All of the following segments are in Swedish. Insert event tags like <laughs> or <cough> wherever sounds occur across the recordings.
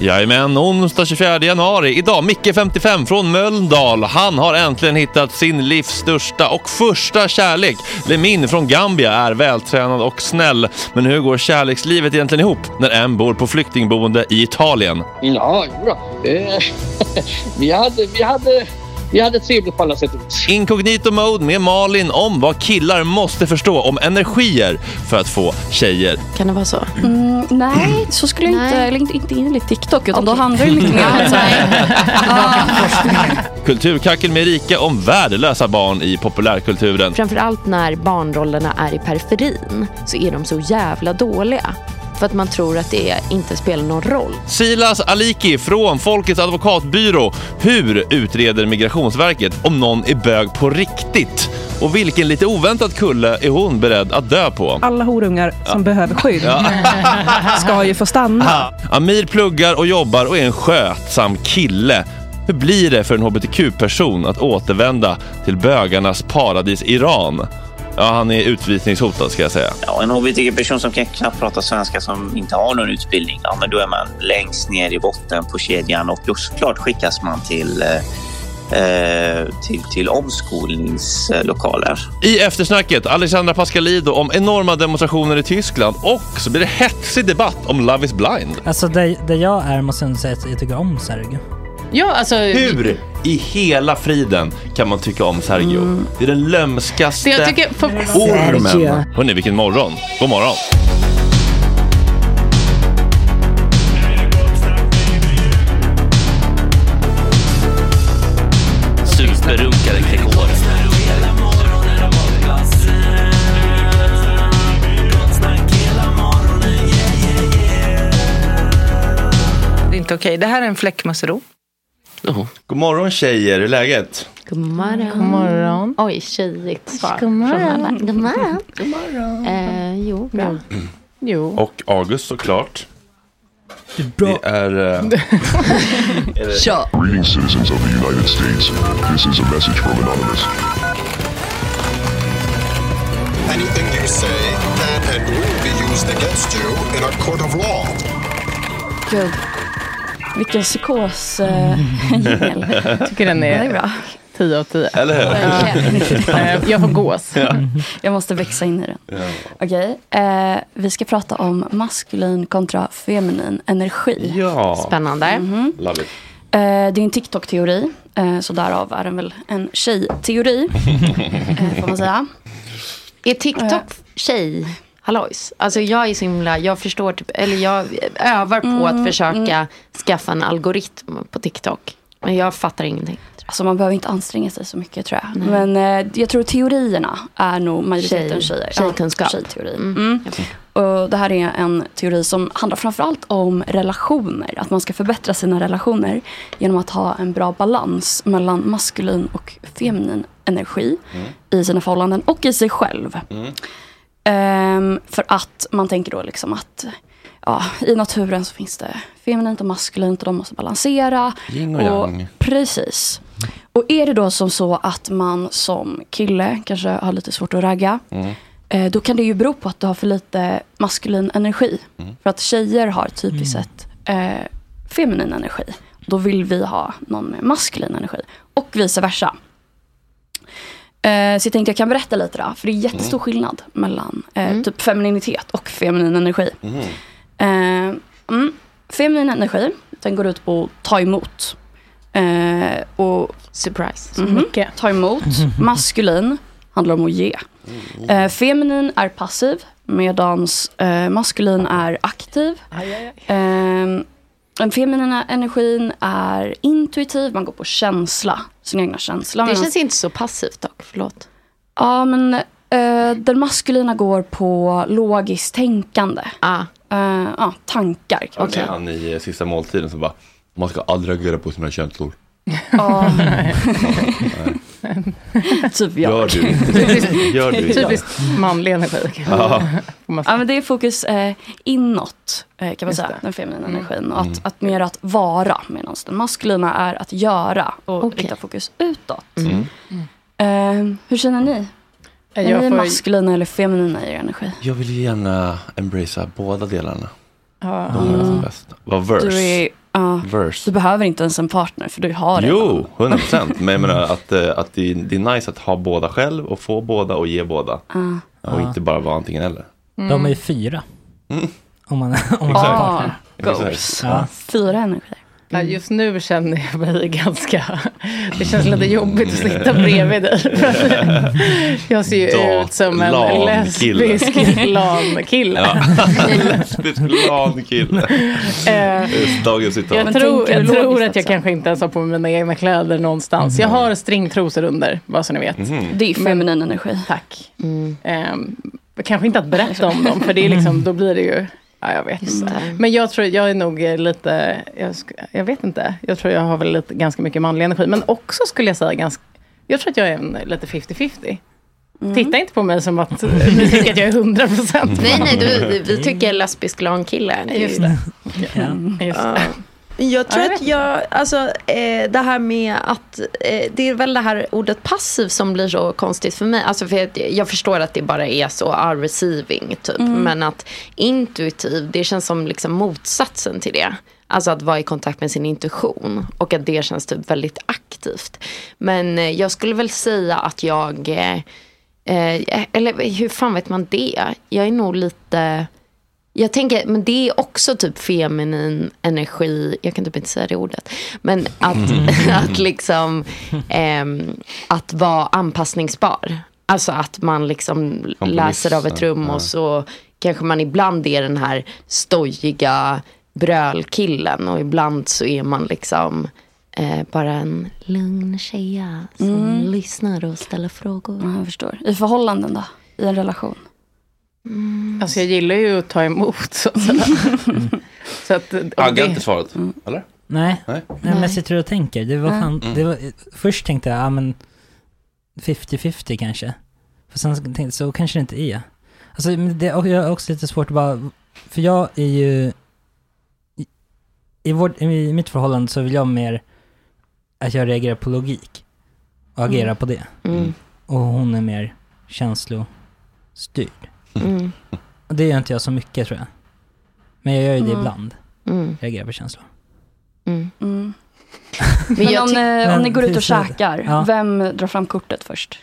Jajamän, onsdag 24 januari. Idag Micke 55 från Mölndal. Han har äntligen hittat sin livs största och första kärlek. Lemin från Gambia är vältränad och snäll. Men hur går kärlekslivet egentligen ihop när en bor på flyktingboende i Italien? Ja, bra. <laughs> Eh, vi, hade, vi hade vi hade trevligt på alla sätt och vis. Incognito mode med Malin om vad killar måste förstå om energier för att få tjejer. Kan det vara så? Mm, nej, så skulle jag inte, eller inte, inte enligt TikTok, utan då handlar det mycket mer om <laughs> så här, <laughs> Kulturkackel med Erika om värdelösa barn i populärkulturen. Framförallt när barnrollerna är i periferin så är de så jävla dåliga. För att man tror att det inte spelar någon roll. Silas Aliki från Folkets advokatbyrå. Hur utreder Migrationsverket om någon är bög på riktigt? Och vilken lite oväntad kulle är hon beredd att dö på? Alla horungar som behöver skydd <laughs> ska ju få stanna. Amir pluggar och jobbar och är en skötsam kille. Hur blir det för en hbtq-person att återvända till bögarnas paradis Iran? Ja, han är utvisningshotad ska jag säga. Ja, en hbtq-person som kan knappt prata svenska som inte har någon utbildning, ja, men då är man längst ner i botten på kedjan och då såklart skickas man till eh, till, till omskolningslokaler. I eftersnacket Alexandra Pascalido om enorma demonstrationer i Tyskland och så blir det hetsig debatt om Love is blind. Alltså det, det jag är måste jag säga att jag tycker om Sergio. Ja, alltså... Hur i hela friden kan man tycka om Sergio? Det är den lömskaste Så jag tycker... För... ormen. Hörrni, vilken morgon. God morgon. Superrunkare Gregor. Det är inte okej. Det här är en fläckmussero. God morgon tjejer, hur är läget? God morgon. God morgon. Oj, tjejigt svar. God morgon. God morgon. God morgon. Eh, jo, bra. Jo. Och August såklart. Det är... eh, <laughs> Greetings, citizens of the United States. This is a message from Anonymous. Anything you say can and will be used against you in a court of law. Gud, vilken psykos <laughs> uh, tycker den är, det är bra. 10 av 10. Eller hur? <laughs> Eh, Jag får gås. Jag måste växa in i den. Ja. Okej, eh, vi ska prata om maskulin kontra feminin energi. Ja. Spännande. Love it. Eh, det är en TikTok-teori, eh, så därav är den väl en tjej-teori, <laughs> eh, får man säga. Är TikTok tjej? Hallojs. Alltså jag är så himla, jag förstår typ, eller jag övar på att försöka skaffa en algoritm på TikTok. Men jag fattar ingenting. Alltså man behöver inte anstränga sig så mycket tror jag. Men eh, jag tror teorierna är nog majoriteten Tjej- tjejer. tjejkunskap. Ja, tjejteori. Mm. Och det här är en teori som handlar framförallt om relationer. Att man ska förbättra sina relationer genom att ha en bra balans mellan maskulin och feminin energi i sina förhållanden och i sig själv. Ehm, för att man tänker då liksom att ja, i naturen så finns det feminint och maskulint och de måste balansera. Yin och yang. Precis. Och är det då som så att man som kille kanske har lite svårt att ragga. Mm. Eh, då kan det ju bero på att du har för lite maskulin energi. För att tjejer har typiskt sett eh, feminin energi. Då vill vi ha någon med maskulin energi. Och vice versa. Eh, så jag tänkte jag kan berätta lite då. För det är jättestor skillnad mellan eh, typ femininitet och feminin energi. Eh, mm, feminin energi, den går ut på att ta emot. Eh, och Surprise. Mhm. Mycket. Ta emot. <laughs> Maskulin handlar om att ge. Eh, feminin är passiv medans eh, maskulin är aktiv. Eh, den feminina energin är intuitiv, man går på känsla, sin egna känsla. Det känns inte så passivt dock, förlåt. Ja, men eh, den maskulina går på logiskt tänkande. Ah. Eh, ja, tankar Okej, säga. han i eh, sista måltiden som bara man ska aldrig reagera på sina känslor. <laughs> Typ jag. Gör du inte. <laughs> Gör du. Typiskt manlig energi. Ja. Men det är fokus eh, inåt, eh, kan man Just säga, det. den feminina Mm. energin. Och att, Mm. att mer att vara, medan den maskulina är att göra och Okej. rikta fokus utåt. Mm. Eh, hur känner ni? Är Jag ni får- maskulina eller feminina i er energi? Jag vill ju gärna embracea båda delarna. Ja. De är som bäst. Vad verse? Du, är, ja, Verse. du behöver inte ens en partner för du har redan. Jo, 100 procent. Men jag menar <laughs> att, eh, att det, är, det är nice att ha båda själv och få båda och ge båda. Ja. Och Ja. inte bara vara antingen eller. De är ju fyra. Mm. Om man, om man har partner. Goals. Ja. Fyra energier. Ja, just nu känner jag mig <laughs> ganska... Det känns lite jobbigt att sitta bredvid dig. <laughs> Jag ser ju Da- ut som en lesbisk <laughs> LAN-kille. Ja. Lesbisk LAN-kille. Eh, Dagens citat. Jag, tror, jag tror att jag kanske inte ens har på mig mina egna kläder någonstans. Jag har stringtrosor under, bara så ni vet. Mhm. Det är feminin energi. Tack. Ehm, kanske inte att berätta om dem, för det är liksom, då blir det ju... Ja, jag vet inte. Men jag tror, jag är nog lite, jag, jag vet inte. Jag tror jag har väl lite, ganska mycket manlig energi. Men också skulle jag säga ganska, jag tror att jag är en, lite 50-50. Titta inte på mig som att ni tycker att jag är 100 procent. Nej, nej, du, vi <laughs> tycker lesbisk LAN-kille. Just det. Just det. Jag tror Ja, jag att jag, alltså eh, det här med att, eh, det är väl det här ordet passiv som blir så konstigt för mig. Alltså för att jag förstår att det bara är så, ah, receiving typ. Mm. Men att intuitiv, det känns som liksom motsatsen till det. Alltså att vara i kontakt med sin intuition. Och att det känns typ väldigt aktivt. Men eh, jag skulle väl säga att jag, eh, eh, eller hur fan vet man det? Jag är nog lite... Jag tänker, men det är också typ feminin energi, jag kan typ inte säga det ordet, men att, <laughs> att liksom, ehm, att vara anpassningsbar. Alltså att man liksom läser av ett rum ja. och så kanske man ibland är den här stojiga brölkillen och ibland så är man liksom eh, bara en lugn tjeja som Mm. lyssnar och ställer frågor. Ja, jag förstår. I förhållanden då? I en relation? Alltså jag gillar ju att ta emot så att säga. <laughs> så att, Agga det- inte svaret, eller? Nej, Nej. Nej. men jag sitter och tänker. Det var Ja. fan, det var, först tänkte jag, ja men 50-50 kanske. För sen tänkte jag, så kanske det inte är. Alltså men det, och jag har också lite svårt att bara, för jag är ju, i, i, vårt, i mitt förhållande så vill jag mer att jag reagerar på logik och agerar Mm. på det. Mm. Och hon är mer känslostyrd. Mm. Det gör inte jag så mycket tror jag. Men jag gör ju det Mm. ibland. Mm. Reagerar på känslor. Mm. <laughs> Men, jag om, eh, om Men ni går ut och käkar, Ja. vem drar fram kortet först?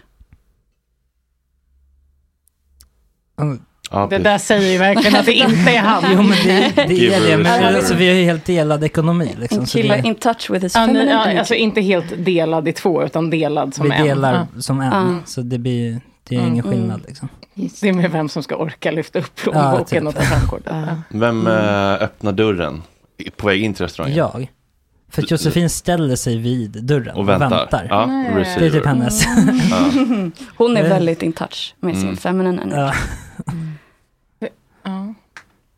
Ja, Det där säger ju verkligen att det inte är han. <laughs> Jo men det, det är det, men alltså, vi har ju helt delad ekonomi liksom. Kille det, in touch with his ni, feminine ja, alltså inte helt delad i två, utan delad som vi en. delar Ja. som en, Ja. så det blir det är Mm. ingen Mm. skillnad liksom. Det är med vem som ska orka lyfta upp Ja, plånboken typ. och ta fram kortet. Ja. Vem eh, öppnar dörren på väg in till restaurangen? Jag. För att Josefin ställer sig vid dörren Och väntar. Ja, Nej. receiver. Det är typ hennes. <laughs> Hon är Eh. väldigt in touch med sin Mm. feminine energy. Ja. Ja.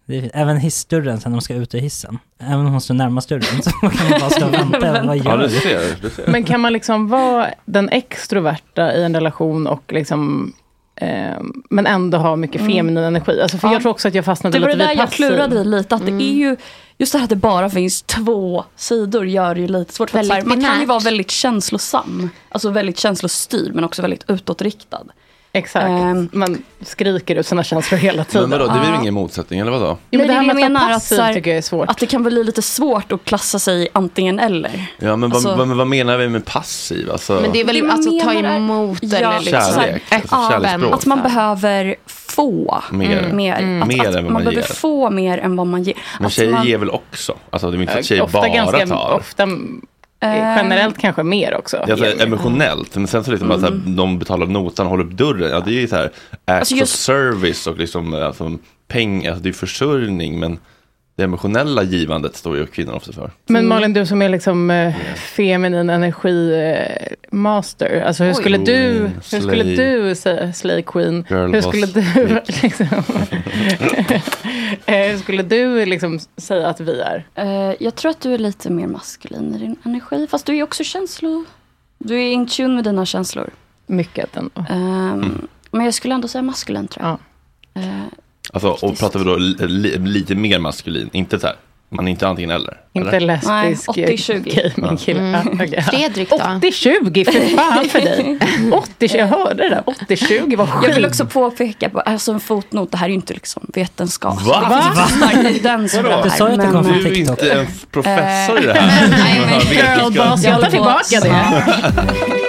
Det är fint. Även hissdörren sen när de ska ut ur hissen. Även om hon står närmast dörren så kan man bara stå och vänta. <laughs> Vad Ja, gör du du? ser. Du ser. Men kan man liksom vara den extroverta i en relation och liksom eh, men ändå ha mycket Mm. feminin energi. Alltså för Ja. jag tror också att jag fastnade Det var det lite där vid jag klurade i lite, att Mm. det är ju, just det här att det bara finns två sidor gör det ju lite svårt. För att så här, Väldigt man kan ju vara väldigt känslosam, alltså väldigt känslostyrd men också väldigt utåtriktad. Exakt. Ehm. man skriker ut sina känslor hela Men tiden. vadå, det blir Ja. ingen motsättning, eller vadå? Jo, men Nej, det här det med att jag vara menar, att passiv tycker jag är svårt. Att det kan bli lite svårt att klassa sig antingen eller. Ja, men vad, Alltså- vad, men vad menar vi med passiv? Alltså, Men det är väl Det man alltså ta emot Ja, eller liksom Kärlek, alltså. Att man behöver få Mer. mer. Mm. Att, Mer att än vad man man behöver ger. få mer än vad man ger. men Att tjejer man, ger väl också? Alltså det är inte att tjejer ofta bara ganska, tar. ofta. Generellt kanske mer också. Ja, alltså, emotionellt, men sen så liksom bara så här, de betalar notan och håller upp dörren. Ja, det är ju så här acts Alltså just- of service och liksom alltså, pengar, alltså, det är försörjning, men det emotionella givandet står ju kvinnor ofta för. Men Malin, du som är liksom eh, feminin energi eh, master. Alltså hur Oj. skulle du, Mm, hur skulle slay. du säga slay queen? Girl hur skulle du <laughs> liksom, <laughs> eh, hur skulle du liksom säga att vi är? Eh, jag tror att du är lite mer maskulin i din energi. Fast du är också känslo... Du är in tune med dina känslor. Mycket ändå. Ehm, Men jag skulle ändå säga maskulin tror jag. Eh, Alltså, och pratar vi då li, li, lite mer maskulin, inte så här, man är inte antingen eller. Inte eller? lesbisk Nej, 80-20. gamingkille. Mm. Fredrik då? 80-20, för fan för dig. <laughs> 80, jag hörde det där. 80-20 var skit. jag vill också påpeka, på, alltså en fotnot, det här är ju inte liksom vetenskap. Va? För det Vadå? här. Du sa ju att det kom från Du är TikTok. inte en professor i det här. Nej, men- vetenskap. Girlboss, jag tar tillbaka det.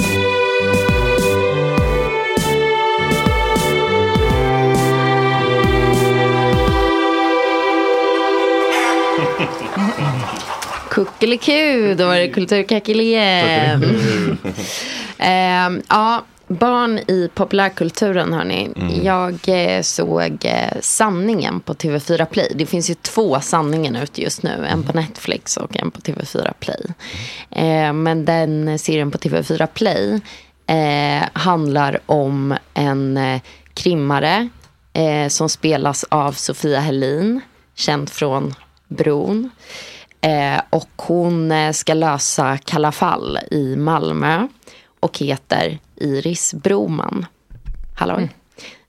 Kuckeliku, då var det kulturkackel igen. <laughs> Ehm, ja, barn i populärkulturen hörni. Mm. Jag eh, såg eh, Sanningen på TV4 Play. Det finns ju två sanningen ute just nu. En på Netflix och en på TV4 Play. Eh, men den serien på TV4 Play eh, handlar om en eh, krimmare eh, som spelas av Sofia Helin, känd från Bron. Eh, och hon eh, ska lösa Kalla fall i Malmö och heter Iris Broman. Hallå? Mm.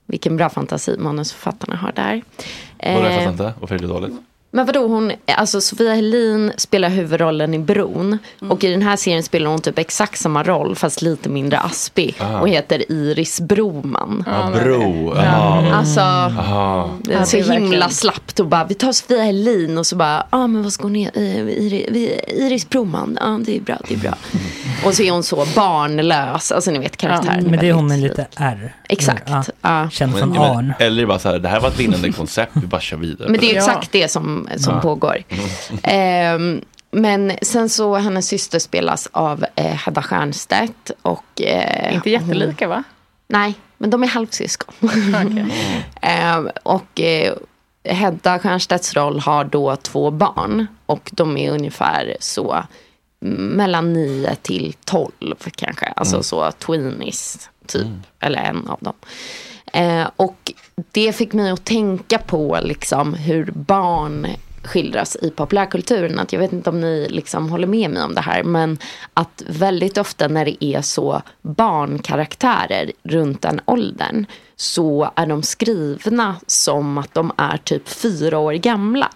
Vilken bra fantasi manusförfattarna har där. Vadå, jag fattar Eh, inte. Varför är det dåligt? Men vadå, hon, alltså Sofia Helin spelar huvudrollen i Bron. Och i den här serien spelar hon typ exakt samma roll fast lite mindre aspig. Ah. Och heter Iris Broman. Ja, bro. Aha. Alltså, Aha. det är så himla slappt och bara, vi tar Sofia Helin och så bara, ja ah, men vad ska hon heta? Eh, Iris, vi- Iris Broman, ja det är bra, det är bra. <laughs> Och så är hon så barnlös, alltså ni vet karaktären. Men det är hon med lite R. Exakt, Ja. ja. Men- men- Arn. Eller bara så här, det här var ett vinnande koncept, vi bara kör vidare. Men det är exakt det som, som Ja. pågår. Ehm, men sen så, hennes syster spelas av eh, Hedda Stiernstedt. Och, eh, Inte jättelika va? Nej, men de är halvsyskon. Ehm, och eh, Hedda Stiernstedts roll har då två barn. Och de är ungefär så mm, mellan 9 till 12 kanske. Alltså Mm. så tweenies typ. Eller en av dem. Eh, och det fick mig att tänka på liksom hur barn skildras i populärkulturen. Att jag vet inte om ni liksom håller med mig om det här. Men att väldigt ofta när det är så barnkaraktärer runt den åldern. Så är de skrivna som att de är typ fyra år gamla.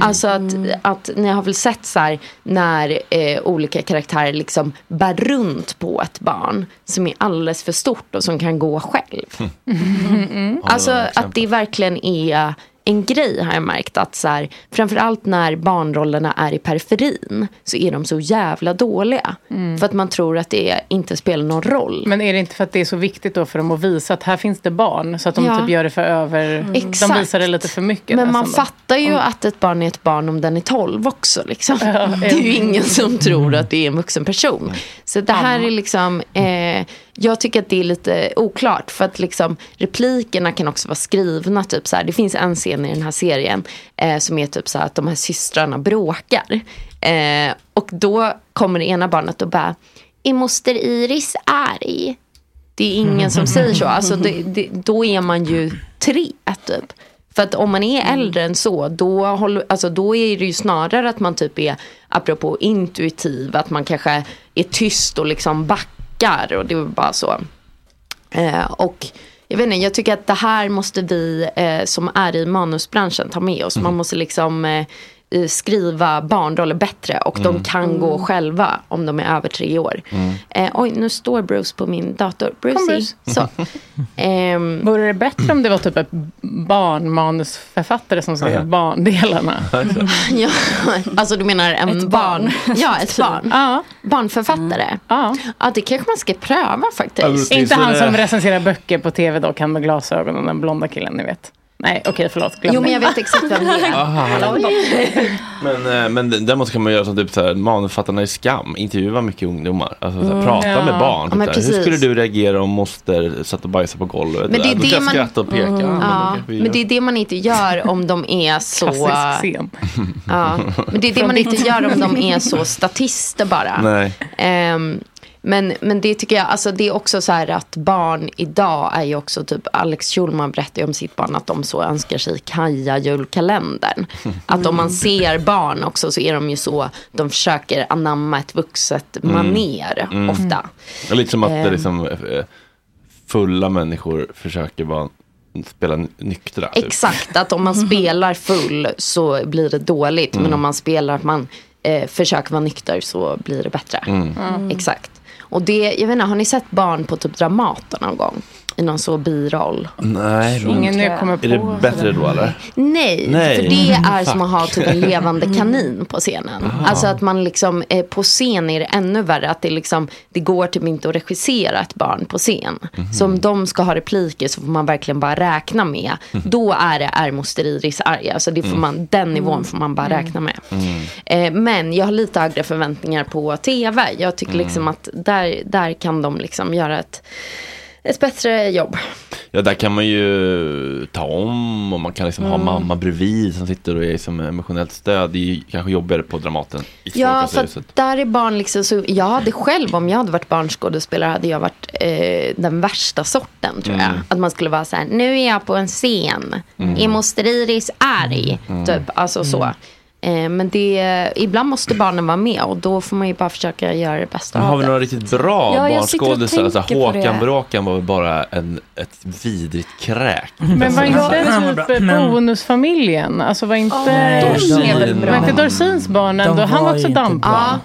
Alltså att, att ni har väl sett så här när eh, olika karaktärer liksom bär runt på ett barn som är alldeles för stort och som kan gå själv. <laughs> Alltså att det verkligen är en grej har jag märkt att så här, framförallt när barnrollerna är i periferin så är de så jävla dåliga. För att man tror att det inte spelar någon roll. Men är det inte för att det är så viktigt då för dem att visa att här finns det barn? Så att de Ja. typ gör det för över... De Exakt. visar det lite för mycket. Men man då. fattar ju Mm. att ett barn är ett barn om den är 12 också. Liksom. Ja, <laughs> det är ju ingen som tror att det är en vuxen person. Så det här är liksom, eh, jag tycker att det är lite oklart. För att liksom, replikerna kan också vara skrivna. Typ så här. Det finns en scen i den här serien eh, som är typ så att de här systrarna bråkar. Eh, och då kommer det ena barnet och bara, är moster Iris arg? Det är ingen som säger så. Alltså det, det, då är man ju tre typ. För att om man är äldre än så, då, håller, alltså, då är det ju snarare att man typ är, apropå intuitiv, att man kanske är tyst och liksom backar. Och det är bara så. Eh, och jag vet inte, jag tycker att det här måste vi eh, som är i manusbranschen ta med oss. Man måste liksom eh, eh, skriva barnroller bättre och de Mm. kan gå själva om de är över tre år. Mm. Eh, oj, nu står Bruce på min dator. Brucey. Bruce. Så. <laughs> Ehm, Vore det bättre om det var typ ett barnmanusförfattare som skrev Ja. barndelarna? <laughs> <laughs> ja, alltså du menar en Ett barn. barn. Ja, ett barn. Ja. Barnförfattare. Ja. ja, det kanske man ska pröva faktiskt. Inte han som recenserar böcker på tv dock, han med glasögon, den blonda killen ni vet. Nej, okej förlåt. glöm Jo, men jag vet exakt vem det är. <laughs> Men, eh, men däremot kan man göra som typ så här, manusförfattarna i Skam, intervjua mycket ungdomar. Alltså, så här, Mm. prata Ja. med barn. Ja, Typ, hur skulle du reagera om moster satt och bajsade på golvet? Men det är Då det man- skratta och peka. Mm. Men Ja, men det är det man inte gör om de är <laughs> så... Klassisk scen. Ja, men det är det man inte gör om de är så statister bara. Nej. Ehm, men, men det tycker jag, alltså det är också så här att barn idag är ju också typ, Alex Schulman berättar ju om sitt barn att de så önskar sig Kaja julkalendern. <laughs> Att om man ser barn också så är de ju så, de försöker anamma ett vuxet Mm. maner Mm. ofta. Det är lite som att det Ehm. liksom, eh, fulla människor försöker vara, spela nyktra. typ. Exakt, att om man <laughs> spelar full så blir det dåligt. Men Mm. om man spelar att man eh, försöker vara nykter så blir det bättre. Mm. Exakt. Och det, jag vet inte, har ni sett barn på typ Dramaten någon gång? I någon så biroll. Nej, Ingen jag kommer Är det på bättre då eller? Nej, Nej. för det är som Fuck. att ha typ en levande kanin på scenen. Aha. Alltså att man liksom, eh, på scen är det ännu värre. Att det, liksom, det går typ inte att regissera ett barn på scen. Mhm. Så om de ska ha repliker så får man verkligen bara räkna med. Då är det är moster Iris arg. Alltså det får Mm. man, den nivån Mm. får man bara räkna med. Mm. Eh, men jag har lite högre förväntningar på tv. Jag tycker Mm. liksom att där, där kan de liksom göra ett, ett bättre jobb. Ja, där kan man ju ta om och man kan liksom ha Mm. mamma bredvid som sitter och är som emotionellt stöd. Det är ju kanske jobbigare på Dramaten i Ja, för där är barn liksom så, jag hade själv, om jag hade varit barnskådespelare, hade jag varit eh, den värsta sorten tror jag. Mm. Att man skulle vara så här, nu är jag på en scen, Mm. är moster Iris arg? Mm. Typ, alltså så. Eh, men det, ibland måste barnen vara med och då får man ju bara försöka göra det bästa Men har av vi det. några riktigt bra Ja, barnskådisar? Alltså, Håkan det. Bråkan var väl bara en, ett vidrigt kräk. Men var Alltså, inte typ bonusfamiljen? Alltså var inte, Dorsin. var inte Dorsins barn ändå? Han var också dampbarn. bra.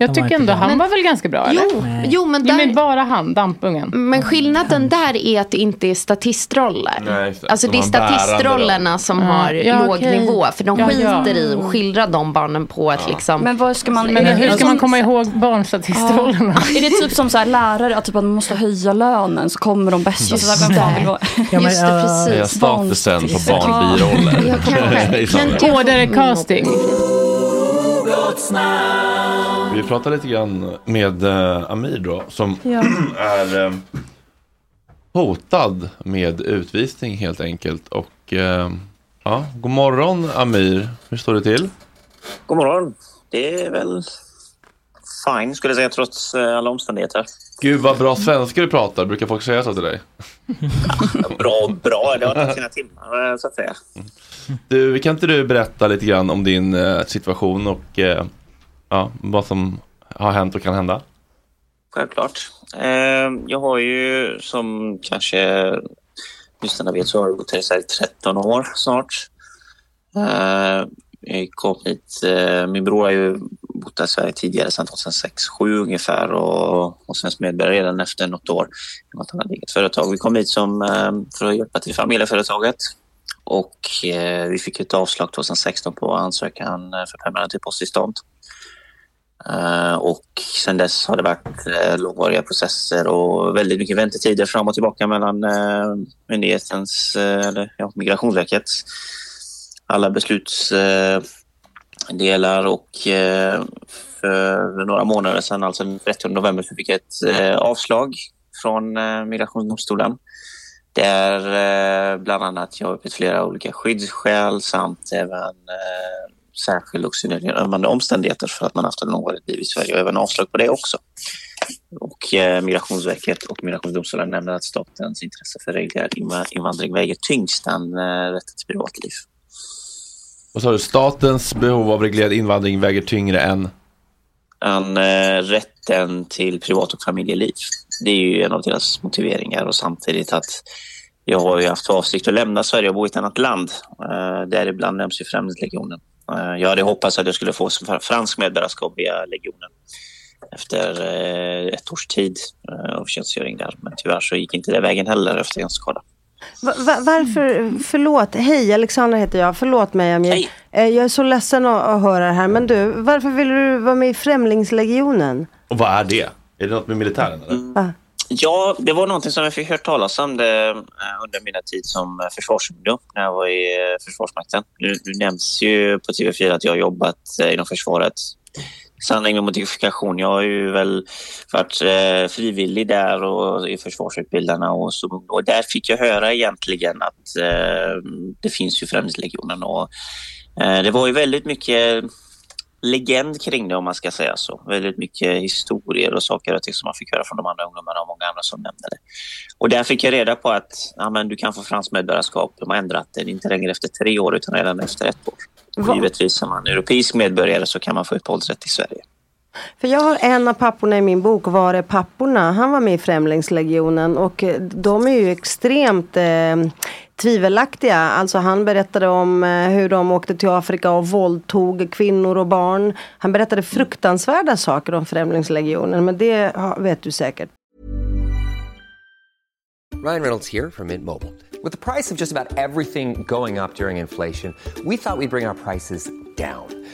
Jag tycker inte ändå han Men- var väl ganska bra? Jo, eller? jo, men Nej, där- men bara han, dampungen. Men skillnaden där är att det inte är statistroller. Nej, just det. Alltså De det är statistrollerna roll. som Ja. har Ja, låg okej. nivå. För de Ja, skiter ja. i att skildra de barnen på ett liksom... Men vad ska man... Men hur ska man komma ihåg barnstatistrollerna? Är det typ som så här lärare, att typ man måste höja lönen så kommer de bästa. Så så vem vara? Ja, <laughs> men, Just det, ja. precis. Statusen på barnbiroller. Ja, kanske. <laughs> I samhället. Vi pratar lite grann med eh, Amir då, som Ja. <clears throat> är eh, hotad med utvisning helt enkelt. Och eh, ja, god morgon Amir, hur står det till? God morgon. Det är väl fine skulle jag säga trots eh, alla omständigheter. Gud vad bra svenska du pratar, brukar folk säga så till dig? <laughs> Bra och bra, det har tagit sina timmar eh, så att säga. Du, kan inte du berätta lite grann om din eh, situation och eh, ja, vad som har hänt och kan hända? Självklart. Eh, jag har ju som kanske lyssnarna vet så har jag bott här i 13 år snart. Eh, jag kom hit, eh, min bror har ju bott här i Sverige tidigare sedan 2006-2007 ungefär och och svensk medborgare redan efter något år. att han hade eget företag. Vi kom hit som, eh, för att hjälpa till familjeföretaget och eh, vi fick ett avslag 2016 på ansökan för permanent uppehållstillstånd. Eh, och sen dess har det varit eh, långvariga processer och väldigt mycket väntetider fram och tillbaka mellan eh, myndighetens, eller ja, Migrationsverkets alla beslutsdelar och för några månader sedan, alltså den 30 november, så fick jag ett avslag från Migrationsdomstolen. Där bland annat jag har uppgett flera olika skyddsskäl samt även särskild och synnerligen omständigheter för att man haft en långvarigt liv i Sverige och även avslag på det också. Och eh, Migrationsverket och Migrationsdomstolen nämner att statens intresse för reglerad inva- invandring väger tyngst än eh, rätten till privatliv. Vad sa du, statens behov av reglerad invandring väger tyngre än? än eh, rätten till privat och familjeliv. Det är ju en av deras motiveringar och samtidigt att jag har ju haft för avsikt att lämna Sverige och bo i ett annat land. Eh, däribland nämns ju Främlingslegionen. Jag hade hoppats att jag skulle få som fransk medborgarskap via legionen efter eh, ett års tid eh, av tjänstgöring där. Men tyvärr så gick inte det vägen heller efter en skada. Va- va- varför, förlåt, hej Alexandra heter jag, förlåt mig Amir. Eh, Jag är så ledsen att, att höra det här, men du, varför vill du vara med i Främlingslegionen? Och vad är det? Är det något med militären eller? Ah. Ja, det var någonting som jag fick höra talas om det, eh, under mina tid som försvarsungdom när jag var i eh, Försvarsmakten. Nu, nu nämns ju på TV4 att jag har jobbat eh, inom försvaret. Sanning med modifikation. Jag har ju väl varit eh, frivillig där och i försvarsutbildarna och så. Och där fick jag höra egentligen att eh, det finns ju Främlingslegionen och eh, det var ju väldigt mycket legend kring det om man ska säga så. Väldigt mycket historier och saker och ting som man fick höra från de andra ungdomarna och många andra som nämnde det. Och där fick jag reda på att ja, men du kan få franskt medborgarskap. De har ändrat det, inte längre efter tre år utan redan efter ett år. Va? Givetvis om man är europeisk medborgare så kan man få uppehållsrätt i Sverige. För jag har en av papporna i min bok, Var är papporna? Han var med i Främlingslegionen och eh, de är ju extremt eh, tvivelaktiga. Alltså han berättade om eh, hur de åkte till Afrika och våldtog kvinnor och barn. Han berättade fruktansvärda saker om Främlingslegionen men det vet du säkert. Ryan Reynolds här från Mint Mobile. Med priset på nästan allt som går upp under inflationen, trodde vi att vi skulle bring våra priser. down.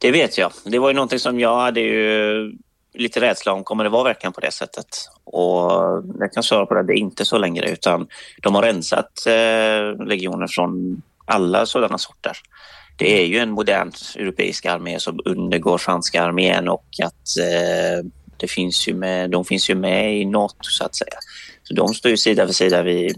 Det vet jag. Det var ju någonting som jag hade ju lite rädsla om. Kommer det vara verkligen på det sättet? Och jag kan svara på det, det är inte så längre utan de har rensat eh, legioner från alla sådana sorter. Det är ju en modern europeisk armé som undergår franska armén och att eh, det finns ju med, de finns ju med i NATO så att säga. Så de står ju sida vid sida vid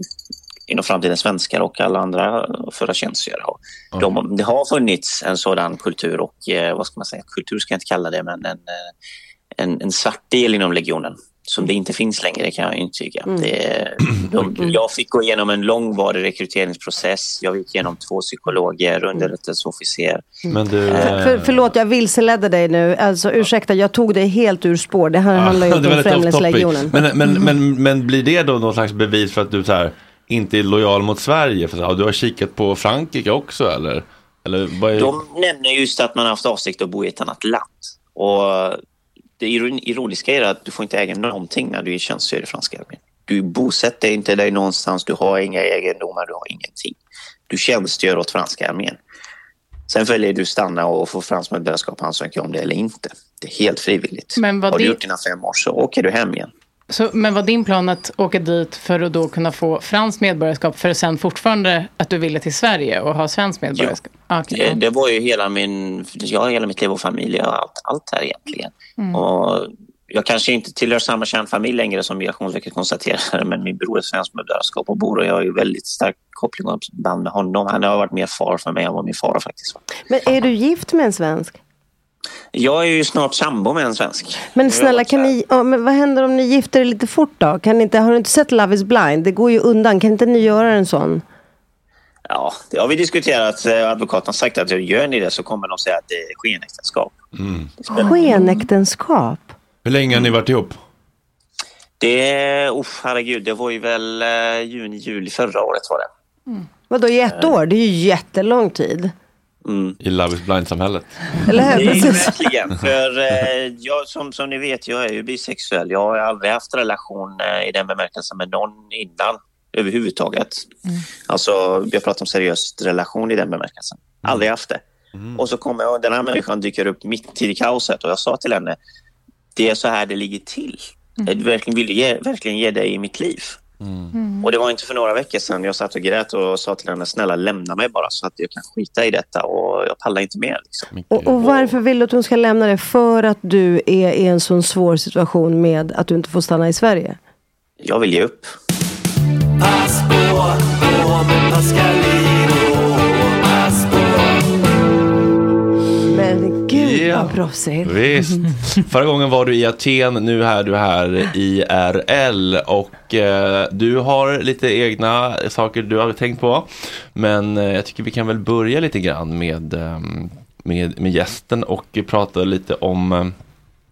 inom framtiden svenskar och alla andra förra tjänstgörare. Och De, det har funnits en sådan kultur och eh, vad ska man säga, kultur ska jag inte kalla det, men en, eh, en, en svart del inom legionen som det inte finns längre kan jag intyga. Det, <clears throat> de, jag fick gå igenom en långvarig rekryteringsprocess. Jag gick igenom två psykologer, underrättelseofficer. Men du... För, för, förlåt, jag vilseledde dig nu. Alltså ursäkta, jag tog dig helt ur spår. Det här handlar ju <laughs> om. Främlingslegionen. Men, men, men, men blir det då någon slags bevis för att du så här, inte är lojal mot Sverige? För du har kikat på Frankrike också eller? eller vad är... De nämner just att man har haft avsikt att bo i ett annat land. Och det iron- ironiska är att du får inte äga någonting när du är tjänstgör i franska armén. Du bosätter inte dig någonstans, du har inga egendomar, du har ingenting. Du tjänstgör åt franska armén. Sen väljer du stanna och få franskt medborgarskap och ansöka om det eller inte. Det är helt frivilligt. Men vad har du det- gjort dina fem år så åker du hem igen. Så, men var din plan att åka dit för att då kunna få franskt medborgarskap för sen fortfarande att du ville till Sverige och ha svenskt medborgarskap? Ah, okej, Det, ja. det var ju hela min, jag har hela mitt liv och familj och allt, allt här egentligen. Mm. Och jag kanske inte tillhör samma kärnfamilj längre som Migrationsverket konstaterar, <laughs> men min bror är svensk medborgarskap och bor och jag har ju väldigt stark koppling och band med honom. Han har varit mer far för mig än vad min far faktiskt var. Men är du gift med en svensk? Jag är ju snart sambo med en svensk. Men snälla, kan ni, ja, men vad händer om ni gifter er lite fort då? Kan ni inte, har du inte sett Love is blind? Det går ju undan. Kan inte ni göra en sån? Ja, det har vi diskuterat. Eh, Advokaten har sagt att gör ni det så kommer de säga att det är skenäktenskap. Mm. Skenäktenskap? Hur länge har ni varit ihop? Det, oh, herregud, det var ju väl eh, juni, juli förra året var det. Vadå i ett år? Det är ju jättelång tid. I Love is blind-samhället. Eller hur? Det är ju verkligen. <laughs> För eh, jag, som, som ni vet, jag är ju bisexuell. Jag har aldrig haft relation eh, i den bemärkelsen med någon innan överhuvudtaget. Alltså, jag pratar om seriös relation i den bemärkelsen. Aldrig haft det. Och så kommer jag, den här människan dyker upp mitt i kaoset och jag sa till henne, det är så här det ligger till. Jag verkligen ville ge, verkligen ge dig i mitt liv. Och det var inte för några veckor sedan jag satt och grät och sa till henne, snälla lämna mig bara så att jag kan skita i detta och jag pallar inte mer. Liksom. Och, och varför vill du att hon ska lämna det? För att du är i en sån svår situation med att du inte får stanna i Sverige? Jag vill ge upp. Pass på, gå med Pascalino. Ja. vad proffsigt. Visst. <laughs> Förra gången var du i Aten, nu är du här i RL och eh, du har lite egna saker du har tänkt på. Men eh, jag tycker vi kan väl börja lite grann med, eh, med, med gästen och prata lite om eh,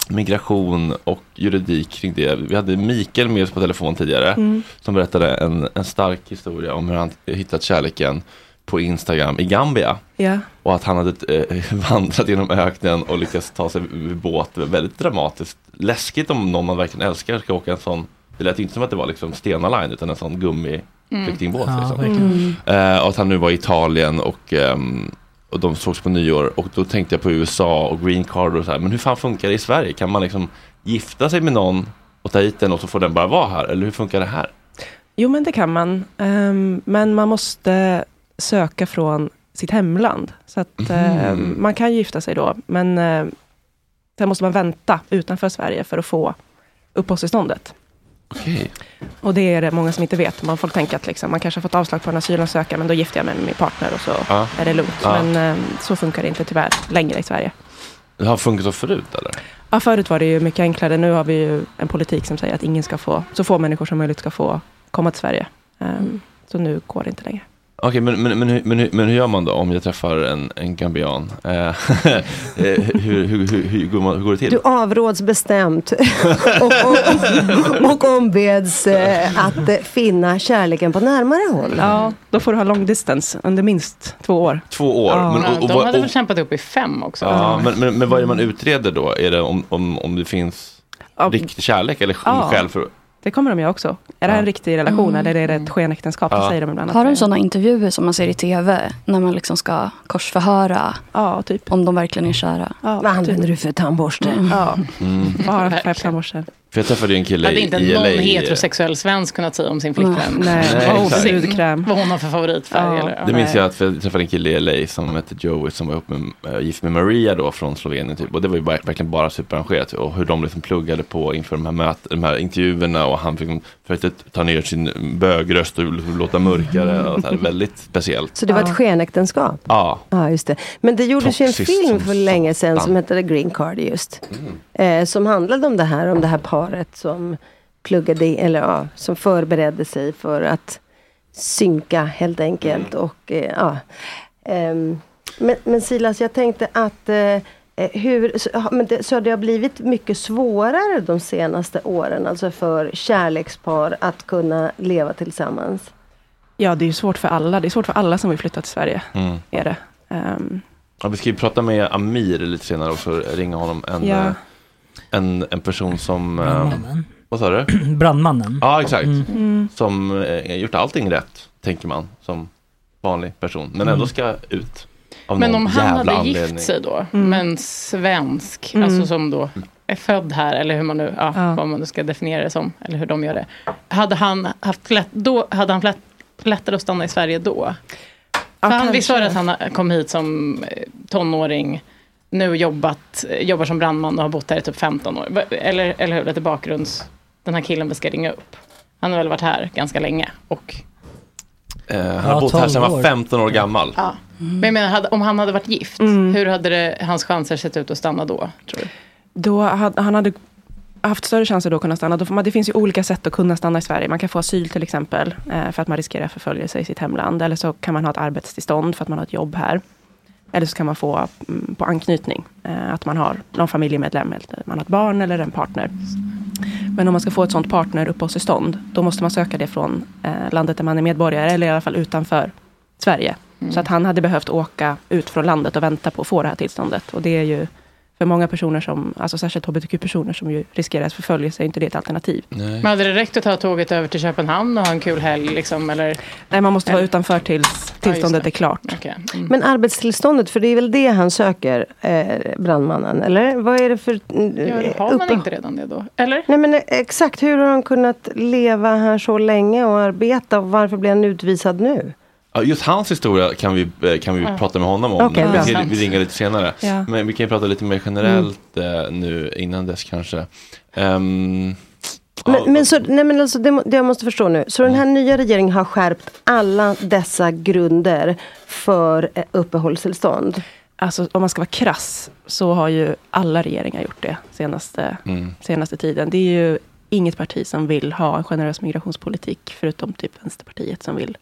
migration och juridik kring det. Vi hade Mikael med oss på telefon tidigare Mm. som berättade en, en stark historia om hur han hittat kärleken på Instagram i Gambia. Ja. Och att han hade eh, <laughs> vandrat genom öknen och lyckats ta sig med båt. Väldigt dramatiskt. Läskigt om någon man verkligen älskar ska åka en sån. Det lät inte som att det var liksom Stena Line utan en sån gummi Mm. liksom. verkligen. Eh, och att han nu var i Italien och, ehm, och de sågs på nyår. Och då tänkte jag på USA och green card och så här. Men hur fan funkar det i Sverige? Kan man liksom gifta sig med någon och ta hit den och så får den bara vara här? Eller hur funkar det här? Jo, men det kan man. Ehm, men man måste söka från sitt hemland. Så att ehm, Mhm. man kan gifta sig då. Men uh, sen måste man vänta utanför Sverige för att få uppehållstillståndet. Okej. Och det är det många som inte vet. Man får tänka att liksom, man kanske har fått avslag på en asylansökan, men då gifter jag mig med min partner och så Ja. är det lugnt. Ja. Men ehm, så funkar det inte tyvärr längre i Sverige. Det har funkat så förut eller? Ja, förut var det ju mycket enklare. Nu har vi ju en politik som säger att ingen ska få, så få människor som möjligt ska få komma till Sverige. Ehm, Så nu går det inte längre. Okej, men, men, men, hur- men, hur- men hur gör man då om jag träffar en, en gambian? Eh, <laughs> eh, hur, hur, hur, hur, går man, hur går det till? Du avråds bestämt <laughs> och, och, och ombeds eh, att finna kärleken på närmare håll. Ja, då får du ha long distance under minst två år. Två år? Ja. Men, Ja, och, och, de hade och, väl kämpat upp i fem också. ja, men, men, men vad är det man utreder då? Är det om, om, om det finns riktig kärlek eller Ja. skäl för Det kommer de ju också. Är det här en riktig relation eller är det ett skenäktenskap? Det Ja. säger de ibland. Har de sådana intervjuer som man ser i tv? När man liksom ska korsförhöra ja, typ. om de verkligen är kära? Ja, Vad använder du för tandborste? Ja, Mm. vad har de för tandborste? För jag träffade ju en kille Hade i, inte i någon LA. heterosexuell svensk kunnat säga om sin flickvän. Nej, Nej, vad hon har för favoritfärg. Ja. Eller, Det minns jag att jag träffade en kille i LA som hette Joey som var ihop med, äh, gift med Maria då från Slovenien typ. Och det var ju bara, verkligen bara superarrangerat. Och hur de liksom pluggade på inför de här, möt, de här intervjuerna och han fick försökte ta ner sin bögröst och liksom låta mörkare. Och så här, väldigt speciellt. Så det var ett skenäktenskap? Ja. Ja, just det. Men det gjordes ju en film för länge sedan som hette The Green Card just. Mm. Eh, som handlade om det här, om det här paret som pluggade, eller ja, som förberedde sig för att synka helt enkelt. Och eh, ja. Ehm, men, men Silas, jag tänkte att eh, eh, hur, men det, så det har blivit mycket svårare de senaste åren, alltså för kärlekspar att kunna leva tillsammans. Ja, det är svårt för alla. Det är svårt för alla som vill flytta till Sverige. Mm. Är det. Ehm, Ja, vi ska ju prata med Amir lite senare också, ringa honom. En, Ja. En, en person som... eh, vad sa du? <clears throat> Brandmannen. Ja, exakt. Mm. Mm. Som eh, gjort allting rätt, tänker man, som vanlig person. Men Mm. ändå ska ut. Av Men någon om han jävla hade anledning. gift sig då Mm. med en svensk, Mm. alltså som då är född här, eller hur man nu, ja, Ja. vad man nu ska definiera det som, eller hur de gör det. Hade han haft lätt, då hade han lätt, lättare att stanna i Sverige då? Ja, han, visst var det att han kom hit som eh, tonåring, nu jobbat, jobbar som brandman och har bott här i typ 15 år. Eller, eller hur, lite bakgrunds, den här killen vi ska ringa upp. Han har väl varit här ganska länge. Och, Eh, han Ja, har bott här 12 sedan han var år. 15 år gammal. ja. Men jag menar, hade, om han hade varit gift, Mm. hur hade det, hans chanser sett ut att stanna då? Tror du? Då hade, han hade haft större chanser då att kunna stanna. Då får man, det finns ju olika sätt att kunna stanna i Sverige. Man kan få asyl till exempel, eh, för att man riskerar förföljelse i sitt hemland. Eller så kan man ha ett arbetstillstånd för att man har ett jobb här. Eller så kan man få mm, på anknytning, eh, att man har någon familjemedlem, eller man har ett barn eller en partner. Men om man ska få ett sånt partneruppehållstillstånd, då måste man söka det från eh, landet där man är medborgare, eller i alla fall utanför Sverige. Så att han hade behövt åka ut från landet och vänta på att få det här tillståndet. Och det är ju för många personer som, alltså särskilt hbtq-personer som ju riskerar att förfölja är inte det ett alternativ. Men hade det räckt att ta tåget över till Köpenhamn och ha en kul helg? Liksom, eller? Nej, man måste vara utanför tills tillståndet det. är klart. Okej. Mm. Men arbetstillståndet, för det är väl det han söker, eh, brandmannen? Eller vad är det för... Ja, har man inte redan det då? Eller? Nej men eh, exakt, hur har han kunnat leva här så länge och arbeta och varför blir han utvisad nu? Just hans historia kan vi, eh, kan vi Ja. prata med honom om. Bra. vi, vi ringer lite senare. Ja. Men vi kan ju prata lite mer generellt eh, nu innan dess kanske. Ehm, Men, men, så, nej men alltså, det, det jag måste förstå nu, så den här nya regeringen har skärpt alla dessa grunder för eh, uppehållstillstånd? Alltså om man ska vara krass så har ju alla regeringar gjort det senaste, Mm. senaste tiden. Det är ju inget parti som vill ha en generös migrationspolitik förutom typ Vänsterpartiet som vill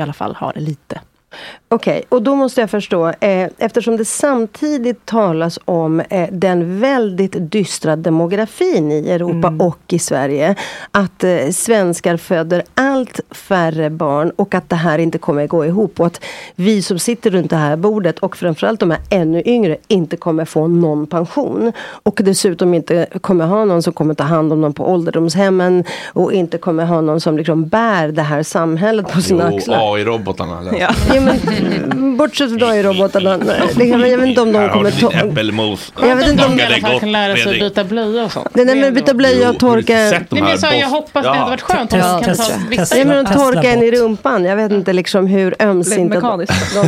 i alla fall ha det lite. Okej, och då måste jag förstå, eh, eftersom det samtidigt talas om eh, den väldigt dystra demografin i Europa och i Sverige, att eh, svenskar föder allt färre barn och att det här inte kommer gå ihop och att vi som sitter runt det här bordet och framförallt de här ännu yngre inte kommer få någon pension. Och dessutom inte kommer ha någon som kommer ta hand om dem på ålderdomshemmen och inte kommer ha någon som liksom bär det här samhället på sina Jo, axlar. AI-robotarna. Ja. Men, bortsett från AI-robotarna. kan- Jag vet inte om de Här har kommer du ditt ta... äppelmos. Jag vet inte om- Smakar I alla fall kan lära sig Fredrik? byta blöja och sånt. Där med byta blöja och torka... de Nej, men här jag hoppas det hade varit skönt om man kan ta vissa... Ja, men att torka en i rumpan. Jag vet inte liksom hur ömsint att de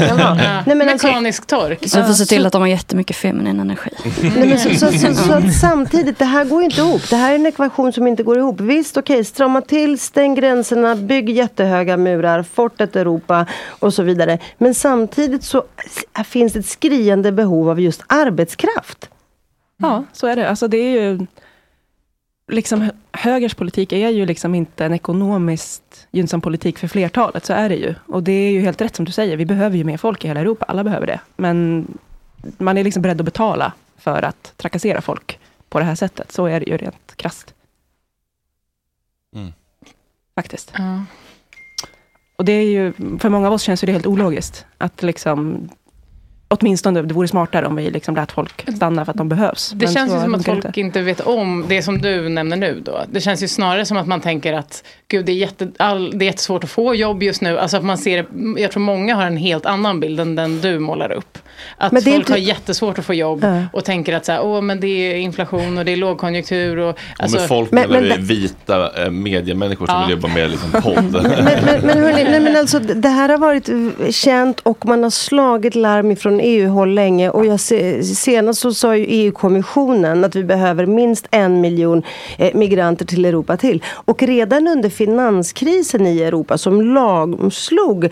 kan vara. <laughs> Nej, men alltså- Mekanisk tork. Så vi får se till att de har jättemycket feminin energi. Nej, men så, så, så, så att samtidigt, det här går ju inte ihop. Det här är en ekvation som inte går ihop. Visst, okej, strama till, stäng gränserna, bygg jättehöga murar, fortet Europa och så vidare. Men samtidigt så finns ett skriande behov av just arbetskraft. Ja, så är det. Alltså det är ju liksom hö- högers politik är ju liksom inte en ekonomiskt gynnsam politik för flertalet, så är det ju. Och det är ju helt rätt som du säger, vi behöver ju mer folk i hela Europa, alla behöver det. Men man är liksom beredd att betala för att trakassera folk på det här sättet, så är det ju rent krasst. Mm. Faktiskt. Ja. Och det är ju, för många av oss känns det helt ologiskt. Att liksom, åtminstone det vore smartare om vi liksom lät folk stanna för att de behövs. Det Men känns ju som att folk inte. vet om det som du nämner nu då. Det känns ju snarare som att man tänker att gud det är, jätte, all, det är jättesvårt att få jobb just nu. Alltså att man ser, jag tror många har en helt annan bild än den du målar upp. Att Men folk är inte- har jättesvårt att få jobb Ja. och tänker att så här, Åh, men det är inflation och det är lågkonjunktur. Och, alltså, med folk Men- men det- vita eh, mediemänniskor som Ja. vill jobba med liksom podd. <laughs> Men, men, men, hörni, nej, men alltså, det här har varit känt och man har slagit larm ifrån EU-håll länge. Och jag se, senast så sa ju EU-kommissionen att vi behöver minst en miljon eh, migranter till Europa till. Och redan under finanskrisen i Europa som lamslog eh,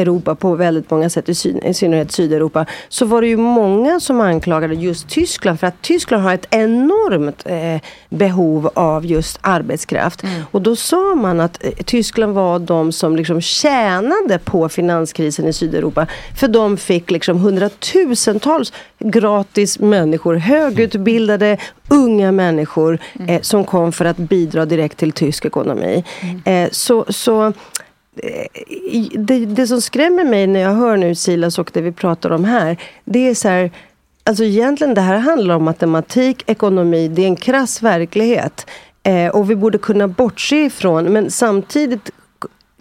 Europa på väldigt många sätt, i, syn, i synnerhet Sydeuropa, så var det ju många som anklagade just Tyskland för att Tyskland har ett enormt eh, behov av just arbetskraft. Och då sa man att eh, Tyskland var de som liksom tjänade på finanskrisen i Sydeuropa. För de fick liksom hundratusentals gratis människor, högutbildade unga människor eh, som kom för att bidra direkt till tysk ekonomi. Eh, så, så Eh, det, det som skrämmer mig när jag hör nu Silas och det vi pratar om här, det är så här Alltså egentligen det här handlar om matematik, ekonomi, det är en krass verklighet. Eh, och vi borde kunna bortse ifrån, men samtidigt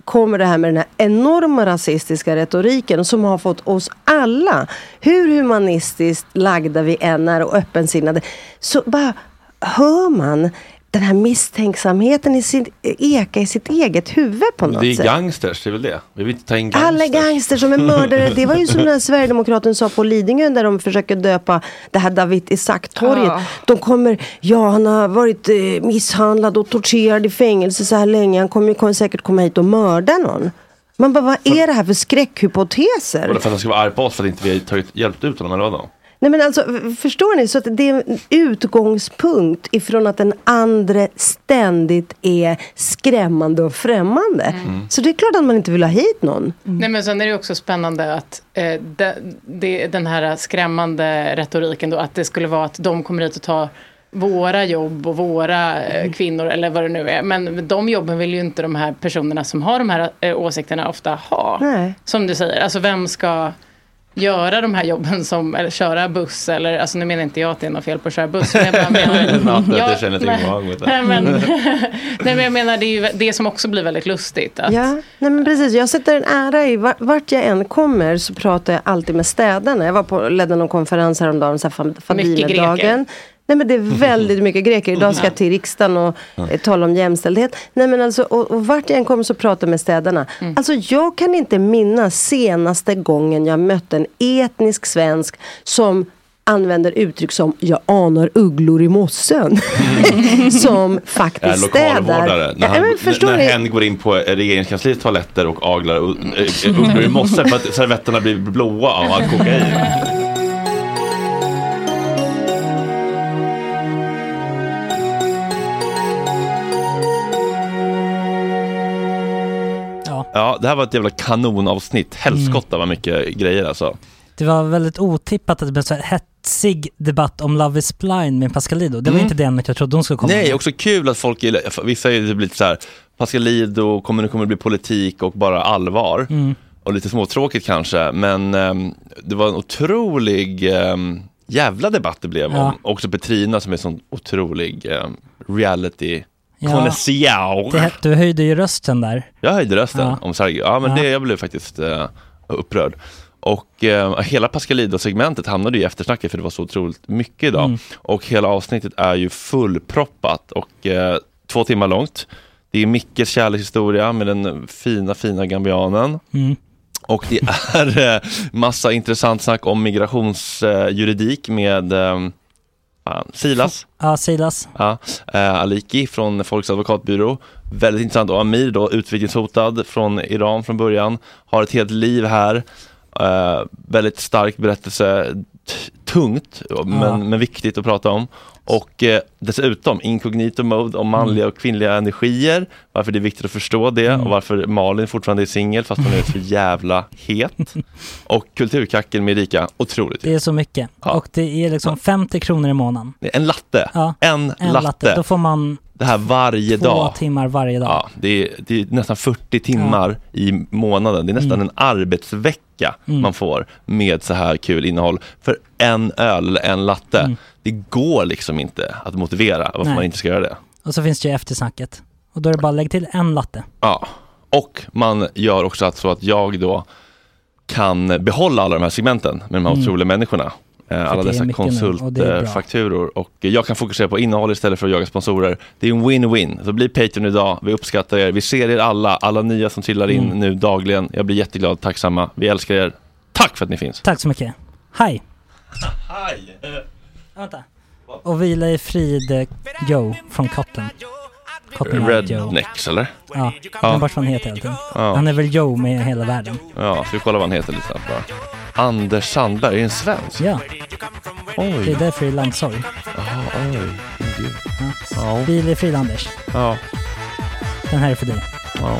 kommer det här med den här enorma rasistiska retoriken som har fått oss alla, hur humanistiskt lagda vi än är och öppensinnade, så bara hör man den här misstänksamheten i sin, eka i sitt eget huvud på något Det är sätt. gangsters, det är väl det. Vi vill inte ta in gangsters. Alla gangster som är mördare. Det var ju som <laughs> när Sverigedemokraten sa på Lidingö där de försöker döpa det här David Isaac-torget. Ja. De kommer, ja han har varit eh, misshandlad och torterad i fängelse så här länge. Han kommer, kommer säkert komma hit och mörda någon. Man bara, vad är det här för skräckhypoteser? Var det för att han ska vara arg på oss för att inte vi har tagit, hjälpt ut honom eller vadå? Nej men alltså, förstår ni? Så att det är en utgångspunkt ifrån att den andra ständigt är skrämmande och främmande. Mm. Så det är klart att man inte vill ha hit någon. Nej men sen är det också spännande att eh, det, det, den här skrämmande retoriken då, att det skulle vara att de kommer hit och tar våra jobb och våra eh, kvinnor eller vad det nu är. Men de jobben vill ju inte de här personerna som har de här eh, åsikterna ofta ha. Nej. Som du säger, alltså vem ska göra de här jobben som, eller köra buss eller, alltså nu menar inte jag att det är något fel på att köra buss. Men jag bara <laughs> menar, Nej, känner men, <laughs> nej men jag menar det är ju det som också blir väldigt lustigt. Att, Ja, nej men precis. Jag sätter en ära i vart, jag än kommer så pratar jag alltid med städarna. Jag var på, ledde någon konferens häromdagen, så här Fadimedagen. Nej men det är väldigt mycket greker. Idag ska jag till riksdagen och eh, tala om jämställdhet. Nej men alltså, och, och vart jag än kommer så pratar jag med städarna. Alltså jag kan inte minnas senaste gången jag mötte en etnisk svensk som använder uttryck som jag anar ugglor i mossen. <laughs> som faktiskt städar. När, Ja, han, men förstår när ni? hen går in på regeringskansliets toaletter och aglar äh, ugglor i mosse för att servetterna blir blåa av allt kokain. <laughs> Ja. Det här var ett jävla kanonavsnitt. Helskotta vad mycket grejer alltså. Det var väldigt otippat att det blev så här hetsig debatt om Love is blind med Pascalido. Det var Mm. inte det ämnet jag trodde hon skulle komma Nej, med. också kul att folk gillar, vissa är typ lite så här Pascalido kommer nu kommer det bli politik och bara allvar. Mm. Och lite småtråkigt kanske, men ehm, det var en otrolig um, jävla debatt det blev Ja. om också Petrina som är en sån otrolig um, reality. Connoisseur. Det, du höjde ju rösten där. Jag höjde rösten Ja. om Sergio. Ja, men Ja. det, jag blev faktiskt eh, upprörd. Och eh, hela Pascalido-segmentet hamnade i eftersnacket för det var så otroligt mycket idag. Mm. Och hela avsnittet är ju fullproppat och eh, två timmar långt. Det är Mickes kärlekshistoria med den fina, fina gambianen. Mm. Och det är eh, massa intressant snack om migrationsjuridik med fan, Silas. Ja, Silas. Ja, eh, Aliki från Folks advokatbyrå. Väldigt intressant. Och Amir då, utvisningshotad från Iran från början. Har ett helt liv här. Eh, väldigt stark berättelse. Tungt, men, Ja. men viktigt att prata om. Och eh, dessutom incognito mode om manliga och kvinnliga energier. Varför det är viktigt att förstå det och varför Malin fortfarande är singel fast hon är så <laughs> jävla het. Och kulturkacken med Erika, otroligt. Det är så mycket. Och det är liksom 50 kronor i månaden. En latte. Ja, En, en latte. latte. Då får man Det här varje två dag. timmar varje dag. Ja, det är, det är nästan 40 timmar i månaden. Det är nästan Mm. en arbetsvecka Mm. man får med så här kul innehåll. För en öl eller en latte, Mm. det går liksom inte att motivera varför Nej. man inte ska göra det. Och så finns det ju eftersnacket. Och då är det bara lägg till en latte. Ja, och man gör också att, så att jag då kan behålla alla de här segmenten med de här Mm. otroliga människorna. Eh, Alla dessa och konsultfakturor och jag kan fokusera på innehåll istället för att jaga sponsorer. Det är en win-win. Så bli Patreon idag, vi uppskattar er. Vi ser er alla, alla nya som trillar in Mm. nu dagligen. Jag blir jätteglad och tacksamma. Vi älskar er. Tack för att ni finns. Tack så mycket. Hej! Hej! Vänta. Och vila i frid eh, Joe från Cotton. Cotton. Rednecks eller? Ja, men vart vad han heter allting. Ja. Han är väl Joe med hela världen. Ja, ska vi kolla vad han heter lite snabbt bara. Anders Sandberg, är det en svensk? Ja, Oj. det är därför det är landssorg. Jaha, oj. Åh, Gud. Ja. Ja. Vila i frid Anders. Ja. Den här är för dig. Ja.